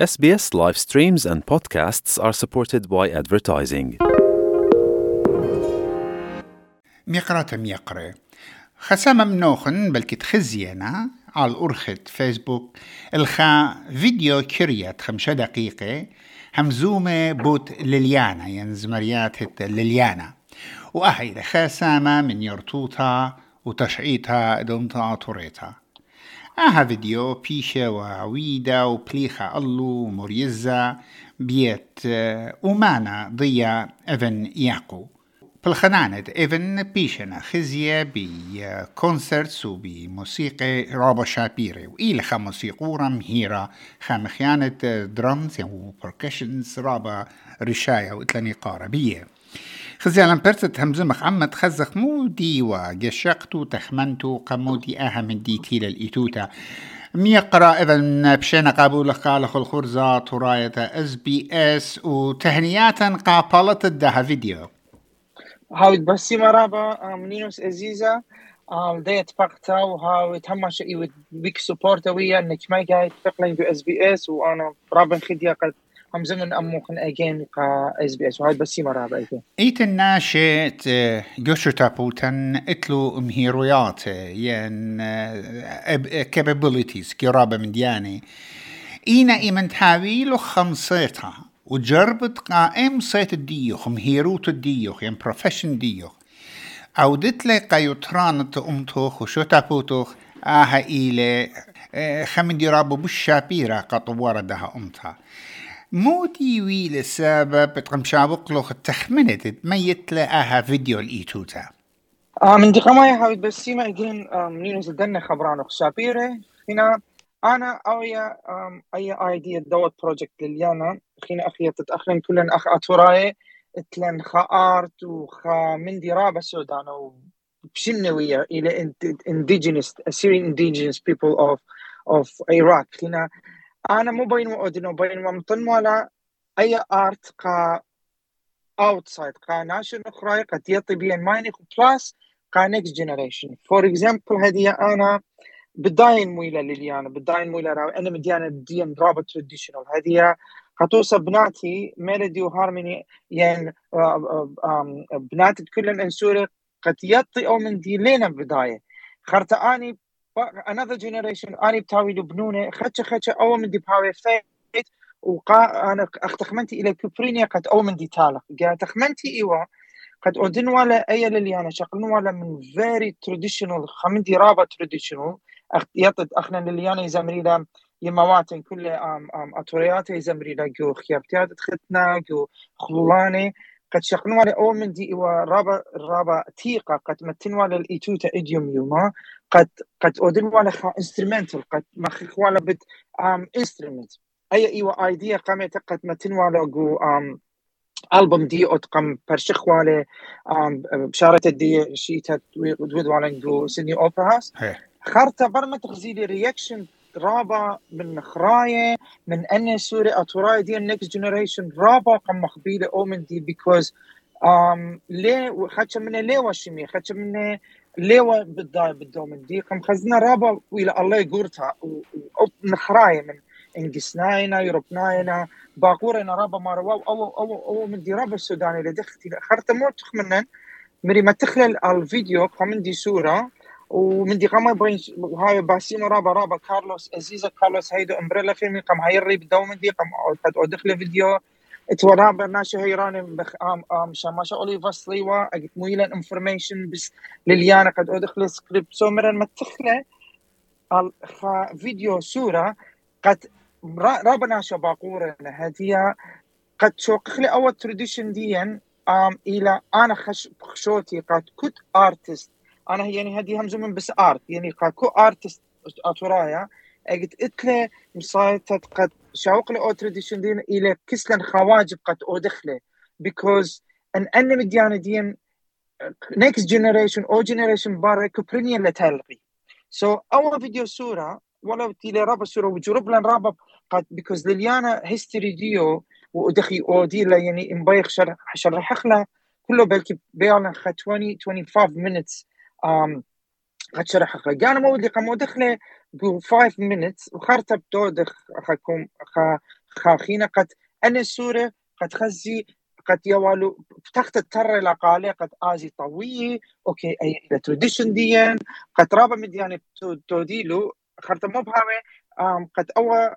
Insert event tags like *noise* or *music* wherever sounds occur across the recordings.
SBS live streams and podcasts are supported by advertising. ميقرة ميقرة خسامة منوخن بلكي تخزينا على الأرخة فيسبوك. الخا فيديو كريات خمسة دقيقة. همزومة بوت لليانا يعني زمريات لليانا وأهي خسامة من يرطوطها وتشعيطها دمتا طوريتها آها فيديو بيشة وعويدة وبليخة ألو ومريزة بيت ومانا ضيا إفن ياقو بالخنانة إفن بيشنا خزية بكونسرتس وبموسيقى رابا شابيري وإلى موسيقورة مهيرة خامخيانة درامز وبركشنز رابا رشاية وإتلاني قارة بيه خزيالا برتت همزمخ عم تخزخ مو ديوا جشقتو تخمنتو قمودي أها من دي تيل الإتوتا. ميقرا اذن بشينا قابول قال الخرزة طراية اس بي اس وتهنيات قابلت الدها فيديو. هاو بسي مرابا منينوس ازيزا ديت فقتا وهاو تهمش شيء بيك سبورت ويا إنك ما جاي تفقلين بي اس بي اس وأنا رابن خديا قد هم زمن امو خن أجين قا إس بي إس. وهاي بس مرة بايته ايت الناشئ جوشو تابوتن إتلو مهيرويات ين capabilities قرابة من دياني. إينا إيمن تهاوي لو خمسيتها وجربت قائم صيت الديوخ مهيروت الديوخ ين بروفيشن ديوخ. أو دتلي قايوترانت امتوخ وشو تابوتوخ. آها إيلي خمن دي رابو بالشابيرة قطوارة دها أمتها مودي ويل السبب بتقم شابق لوخ التخمنت ميت لها فيديو الإيتوتا من دي قماية هاوي بسيمة اجين منين زدنا خبران شابيرة هنا آنا اويا اي ايديا دوت بروجكت لليانا خينا أخي تتاخرين كلن اخ اتوراي اتلن خا آرت وخا من دي رابا سودان بشنوية إلى indigenous Assyrian indigenous people of of Iraq هنا أنا مو بين ودنو بين ممطن ولا أي آرت قا اوتسايد قا ناشن أخرى قد يطي بين ماينك بلس قا نكست جنريشن فور اكزامبل هذه أنا بداين مويلة لليانا بداين مويلة راوي أنا مديانا ديان رابط تراديشنال هذه قطوسة بناتي ميلودي وهارموني يعني بناتي كلن أنسوري قد يطي أو من دي لينا بداية. خرت آني another generation اني بتاوي لبنونة خدشة خدشة أو من دي باوي فيت وقا أنا أختخمنتي إلى كوبرينيا قد أو من دي تالق. قا تخمنتي ايوا قد أودن ولا أي اللي أنا شغلن ولا من فيري تراديشنال خمندي رابا تراديشنال يطد أخنا اللي أنا يزمري لهم يمواتن كل آم آم اتوريات يزمري لا جو خيابتيات ختنا جو خلاني قد شقنوا على أول من دي إيوا رابا رابا تيقا قد متن على الإيتوتا إديوم يوما. قد قد أودن على خا إنسترومنتال قد مخ على بت أم إنسترومنت أي إيوا أيديا قامت قد متن على جو أم ألبوم دي أتقم برشخ على أم بشارة دي شيتا ودود على جو سيدني أوبرا هاوس. خارطة برمة تغزيلي رياكشن رابا من خراية من أن سوري أتوراي دي النكست جنريشن رابا قم مخبيلة أو من دي بيكوز um, ليه خدش منه ليه وشمي خدش منه ليه بالداي بدو من دي قم خزنا رابا وإلى الله يقورتها. من خراية من انقسناينا يربناينا باقورنا رابا ما رواو. أو أو أو من دي رابا السوداني لدختي خرطة مو تخمنن مري ما تخلل الفيديو قم دي صورة ومن دي قام بين هاي باسيمو رابا رابا كارلوس ازيزا كارلوس هيدو أمبريلا فيلمي قام هايري بدو من دي قام قد ادخل فيديو اتورابا ناشا هيراني بخ ام ام شماشا اوليفا سليوا اجت مويلا انفورميشن بس لليانا قد ادخل سكريبت سومرا ما تخلى فيديو صورة قد رابا ناشا باقورة هدية قد شوق. لي أول تراديشن ديا ام إلى أنا خش خشوتي قد كنت ارتست أنا يعني هذه همزه من بس ارت يعني كو ارتست أتورايا. اجت اتله مصايتت قد لي أو تراديشن دين إلى كسلن خواجب قد أو دخلة. بيكوز أن ان مديانة دين next generation أو generation بارا كوبرينيا لتلقي سو so, أول فيديو صوره ولا تيلي رابا صوره وجرب لن رابا قد بيكوز لليانا هيستوري ديو ودخي أو دي يعني مبيخ شرح شرح لها كله بلكي بيعلن 20 25 minutes um, قد شرح قانا مودي قام دخله بو 5 minutes. وخرطة بدو دخ خكم خ خاخينا قد أنا سورة قد خزي قد يوالو تخت التر لقالي قد آزي طوية أوكي أي إلى تراديشن ديان. قد رابا مديانة توديلو. خرطة مو بهاوي. قد أوا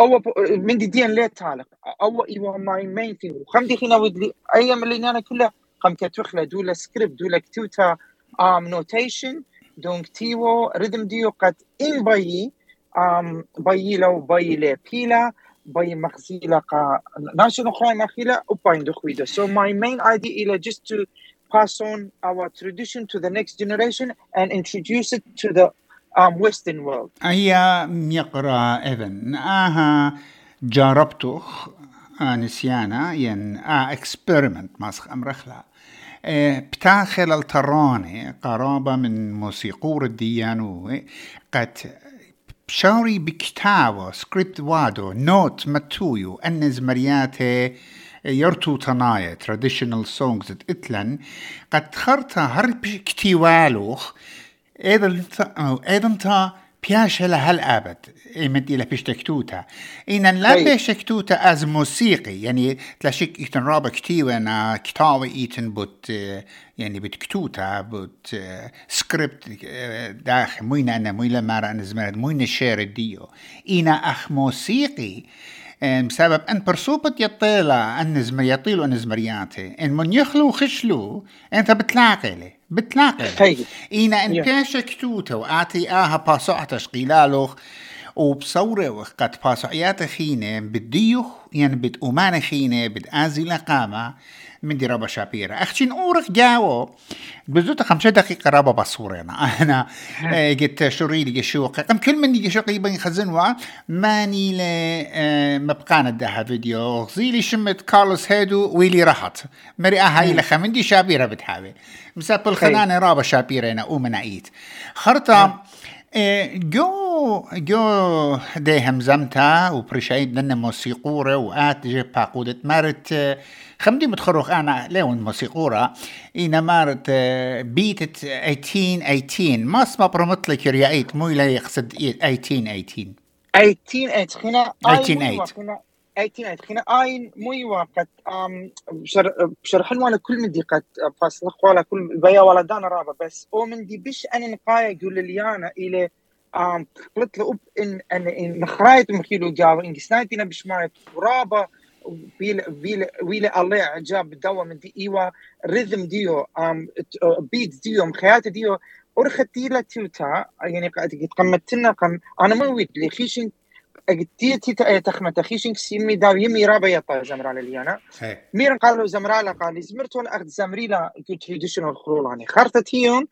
أو من دي ديان ليه تعلق أو إيوا ماي مين ثينغ وخم خينا ودلي أيام اللي أنا كلها قم كتوخلا دولا سكريبت دولا كتوتا آم نوتيشن. دونك تيو ريدم ديو قد إن باي آم باي لو باي لي بيلا باي مخزيلا قا ناشن أخرى مخيلا وباين دخويدا so my main idea is just to pass on our tradition to the next generation and introduce it to the um, Western world. هي ميقرا إيفن. أها جربته نسيانا ين آه اكسبيرمنت ماسخ امرخلا بتاخل التراني قرابة من موسيقور الديانو قد شاوري بكتابو سكريبت وادو نوت متويو أنز مرياتي يرتو تنايا traditional songs إتلن قد خرطة هر كتيوالوخ أيضا أيضا تا بياش هل ابد ايمت إلى بيشتكتوتا ان لا بيشتكتوتا از موسيقي يعني تلاشيك ايتن رابا كتيوة أنا كتاوي ايتن بوت يعني بتكتوتا بوت سكريبت داخل موينا أنا مويلا مارا أنا زمرد موينا شير ديو اينا اخ موسيقي بسبب ان برسوبت يطيلا ان زمر يطيلو ان زمرياتي ان من يخلو خشلو انت بتلاقي لي بتلاقي إينا إن بيش كتوتا وآتي آها باسو قيلالوخ. وبصورة وقت باسو عيات خينة بديوخ يعني بد أمان خينة بد آزي لقامة. من دي ربا شابيرا أختين أورك جاو بزوت خمسة دقيقة ربا بصورنا أنا. *laughs* *laughs* قلت شوري لي شوق قم كل من يجي شوق يبين خزنوا. ماني ل مبقانا دها فيديو. غزيلي شمت كارلوس هيدو ويلي راحت. مري أها إلى خمندي شابيرا بتحاول مساب الخنانة رابا شابيرا أنا أومنا إيت خرطة. جو جو دي همزمتا وبرشايد لنا موسيقورة وآت جي باقودة مارت خمدي متخرخ أنا لون موسيقورة. إنا مارت بيتت 1818 ما اسمه برمطلك ريايت مو لا يقصد 1818 18 خنا 18 18 خنا اين مو وقت آم شرح لنا كل من دي قد فاصل ولا كل بيا ولا دانا رابا بس أو من دي بش أنا نقايا يقول لي أنا إلى آم قلت له ان ان إن خرايت مخيلو جاوا إن سنايتنا بش مايت. رابا ويل ويل ويل الله عجاب دوا من دي. إيوا ريذم ديو آم بيت ديو مخيات ديو ورختي لا تيوتا. يعني قد قمتنا قم. أنا ما ويت لي خيشن تي تي تخمة تخيشن سيمي داو يمي رابا يطا زمرا لليانا ميرن قالوا زمرا لا قال زمرتون اخذ زمريلا كو تريديشنال خرولاني خرطتيون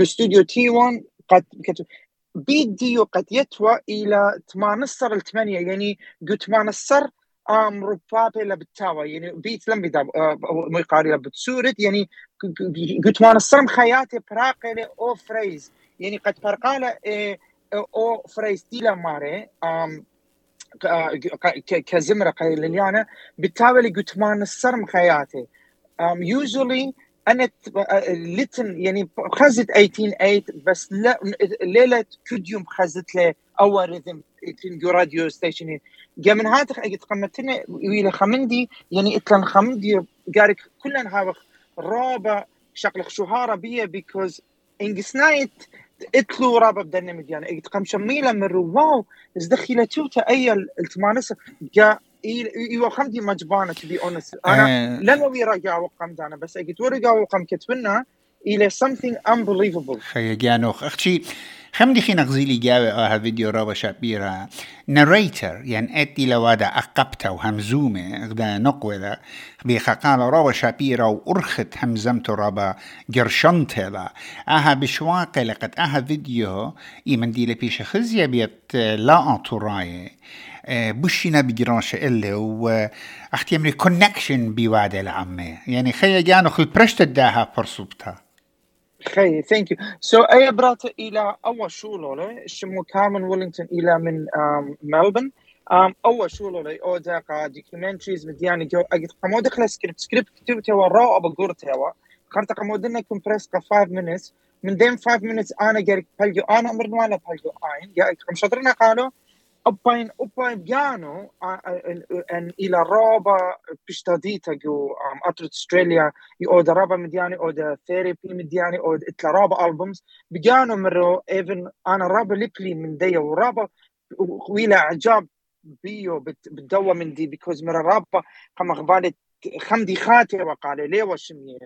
استوديو تيون قد بيت ديو قد يتوى إلى 8 ل 8 يعني قلت 8 ام ربابي لبتاوى يعني بيت لم بدا مو قاري بتسورد يعني قلت ما نصرم خياتي براقي أو فريز يعني قد فرقالة أو فريز تيلا ماري ام كزمرة قيل ليانا بالتالي قلت ما نصرم خياتي ام يوجولي أنا لتن يعني خزت 188 بس لا ليلة كل يوم خزت له أول ريذم راديو ستيشن. جا من هذا قمتنا ويلا خمندي يعني اتلن خمندي قارك كلن هاوخ رابا شغل شهارة بيا بيكوز انجسنايت اتلو رابا بدنا مديانا ايت قم شميلا من واو ازدخيلة توتا أي التمانس جا إيوه خمدي مجبانة تو بي اونست أنا لما ويرجع وقم دانا بس ايت ورجع وقم كتبنا إلى something unbelievable. خي جانوخ أختي خمدي خينا غزيلي جاوي آه فيديو رابا شابيرا ناريتر يعني اتي لوادا اقبتا وهمزومة غدا نقوة ذا بيخا قال رابا شابيرا وارخت همزمتو رابا جرشنت هذا أها بشواقة لقد أها فيديو ايمن دي لبيش خزيا بيت لا انتوراي بوشينا بجراش إلا و أختي أمري كونكشن بوادة العمة يعني خيا جانو خل برشت الداها فرصوبتها خي ثانك يو سو أي برات إلى أول شولولة شمو كارمن ويلينغتون إلى من ملبن um, أول شولولة أو داقا دوكيومنتريز مدياني جو اجد قمو دخل سكريبت سكريبت كتبته ورا أبو قرتها خرطة قمو دنا كومبريس 5 minutes. من دين 5 minutes أنا قريك بلجو أنا أمر وأنا بلجو آين. قا قم شطرنا قالوا أبين أبين بيانو أن إلى رابا بيشتاديتا جو أترت أستراليا يود رابا مدياني أود ثيرابي مدياني أود إتلا رابا ألبومز. بيانو مرو إيفن أنا رابا ليبلي من دي ورابا ويلا عجاب بيو بتدوى من دي بيكوز مرا رابا قام غبالي خمدي خاتي وقالي ليه وشمية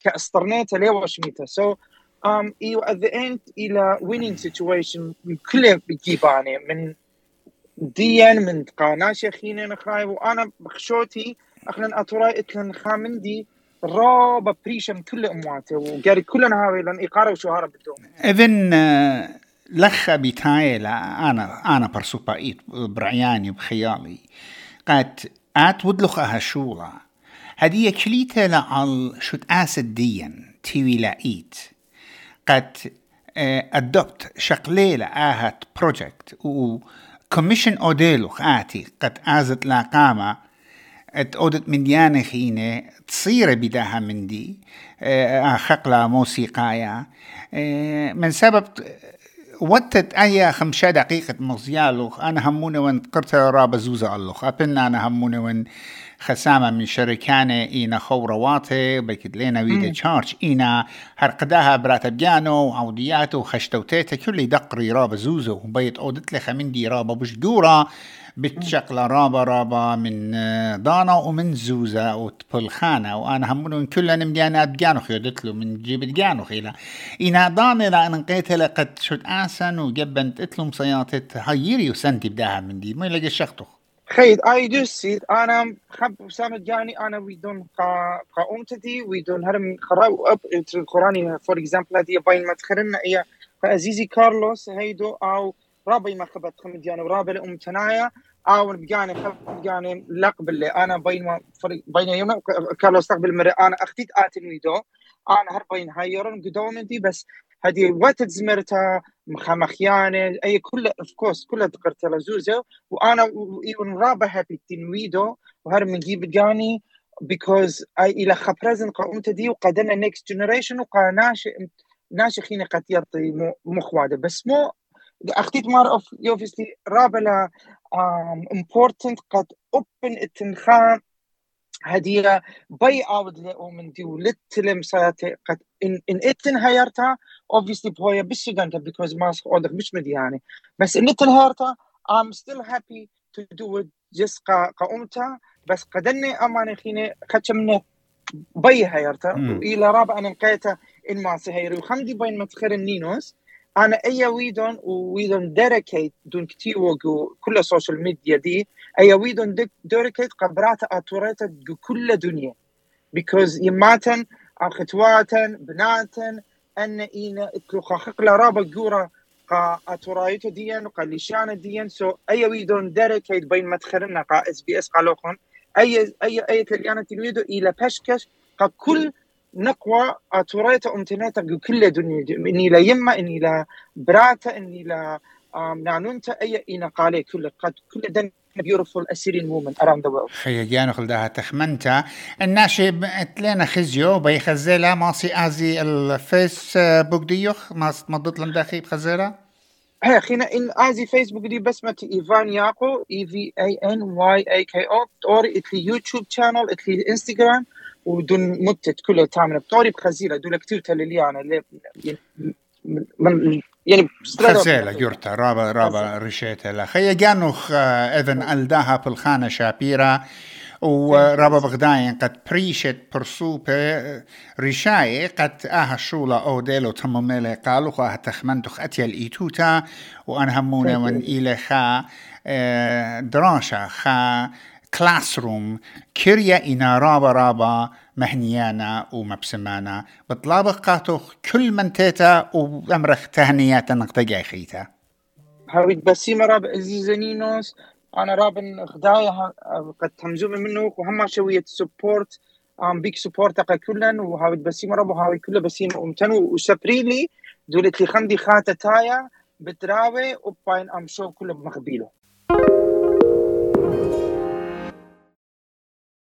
كأسطرنيتا ليه وشميتا سو so, um, at the end إلى winning situation كله بيجيباني من ديان من قاناش خينا نخاي وأنا بخشوتي أخلن أتوراي إتلن خامندي رابا بريشم كل أمواتي وقاري كلنا هاوي لأن إقارة وشهارة بدون إذن لخ بتايلا أنا أنا برسوبا ايت برعياني بخيالي. قد آت ودلخ هشولا. هدي كليتا لعل شد آسد ديان تيوي لايت قد ادوبت شقليلة آهت بروجكت و كوميشن اوديلو آتي قد ازت ات اودت من ديانة خينة تصير بداها من دي خقلة موسيقايا من سبب وتت اي خمسة دقيقة مزيالو أنا هموني وين قرت رابا زوزة اللوخ ابن أنا هموني وين خسامة من شركانة إينا خورواته بكد لينا ويدا تشارج إينا هرقداها برات بيانو وعودياته وخشتوتيته كل دقري رابا زوزو وبيت أودت لخ من دي رابا بش دورا بتشقل رابا رابا من دانا ومن زوزة وتبلخانة وأنا همون كلنا مديانا بيانو خيودت له من جيب بيانو خيلا إنا دانا لأن نقيت لقد شد آسن وجبنت اتلم صياتت هايري وسنتي بداها من دي ما يلاقي شخطه خيد اي دو سيت أنا خب سامد جاني أنا وي دون قا قاومتدي وي دون هرم خراو أب القراني فور اكزامبل هذه باين ما تخرنا هي فأزيزي كارلوس هيدو أو رابي ما خبت خمد جاني ورابي الام تنايا أو بجاني خب جاني لقب اللي أنا بين ما بين يوم كارلوس تقبل مرة أنا أختيت آتن ويدو. أنا هر بين هايرون قدومتي بس هذه وقت زمرتها مخيانة أي كل اوف كورس كلها ذكرت زوزة وأنا ايون رابع هابي تنويدو وهر من جيب جاني because أي إلى خبرزن قومت دي وقدنا next generation وقا ناشئ خيني قد يعطي مخوادة بس مو أختيت مار obviously رابع um, important قد open التنخان هدية. بي عاود من دي ولتلم ساتي قد إن إن إتن هيرتا obviously بهوية بالسودان because ما أودك مش مدياني بس إن إتن هيرتا I'm still happy to do it just قا قومتا بس قدني أماني خيني خدش منه بي هيرتا وإلى رابع أنا نقيتا إن ما سهيري وخمدي بين متخير النينوس. أنا أي ويدون ويدون ديريكيت دون كتير كل السوشيال ميديا دي أي ويدون ديريكيت قبرات اتوريت كل دنيا. بيكوز يماتن أخواتن بناتن أن اينا اتلقى خقلا رابا جورا قا اتورايتو ديان وقا ليشانا ديان سو اي ويدون ديريكيت بين مدخلنا قا اس بي اس قالوخن اي اي أي تليانا تلويدو إلى بشكش قا كل نقوى اتوريتا امتناتا كل دنيا إني لا يما إني لا براتا إني لا نانونتا أي اينا قالي كل قد كل دن beautiful Assyrian woman around the world. خي جانو خلدها تخمنتا. الناشي تلينا خزيو بي خزيلا ماسي أزي الفيس بوك ديوخ ما مضت لهم داخي بخزيلا؟ هي خينا إن أزي فيسبوك دي بسمة إيفان ياقو إي في أي إن واي أي كي أو توري إتلي يوتيوب شانل إتلي انستغرام ودون متت كلها تعمل بطوري بخزيلة دول كتير تلليانا اللي من يعني خزيلة جورتا رابا رابا رشيتا لا خي جانوخ إذن ألداها بالخانة شابيرا ورابا بغداين قد بريشت برسوبة رشاي قد آها شولا أو ديلو تموميلي قالو خا تخمنتخ اتيا الايتوتا وان همونا وان إلى خا دراشا خا كلاس روم كريا إنا رابا رابا مهنيانا ومبسمانا. بطلابق كل من تيتا وأمرخ تهنيات نقطة خيتا. هاويد بسيمة راب عزيزانينوس. أنا راب غدايا قد تمزوم منه وهم شوية سبورت أم بيك سبورت كلن. وهاويد بسيمة راب. وهاوي كله بسيمة ومتنو وسبريلي دولت لي خمدي خاتة تايا. بتراوي. وباين أم شو كله بمخبيله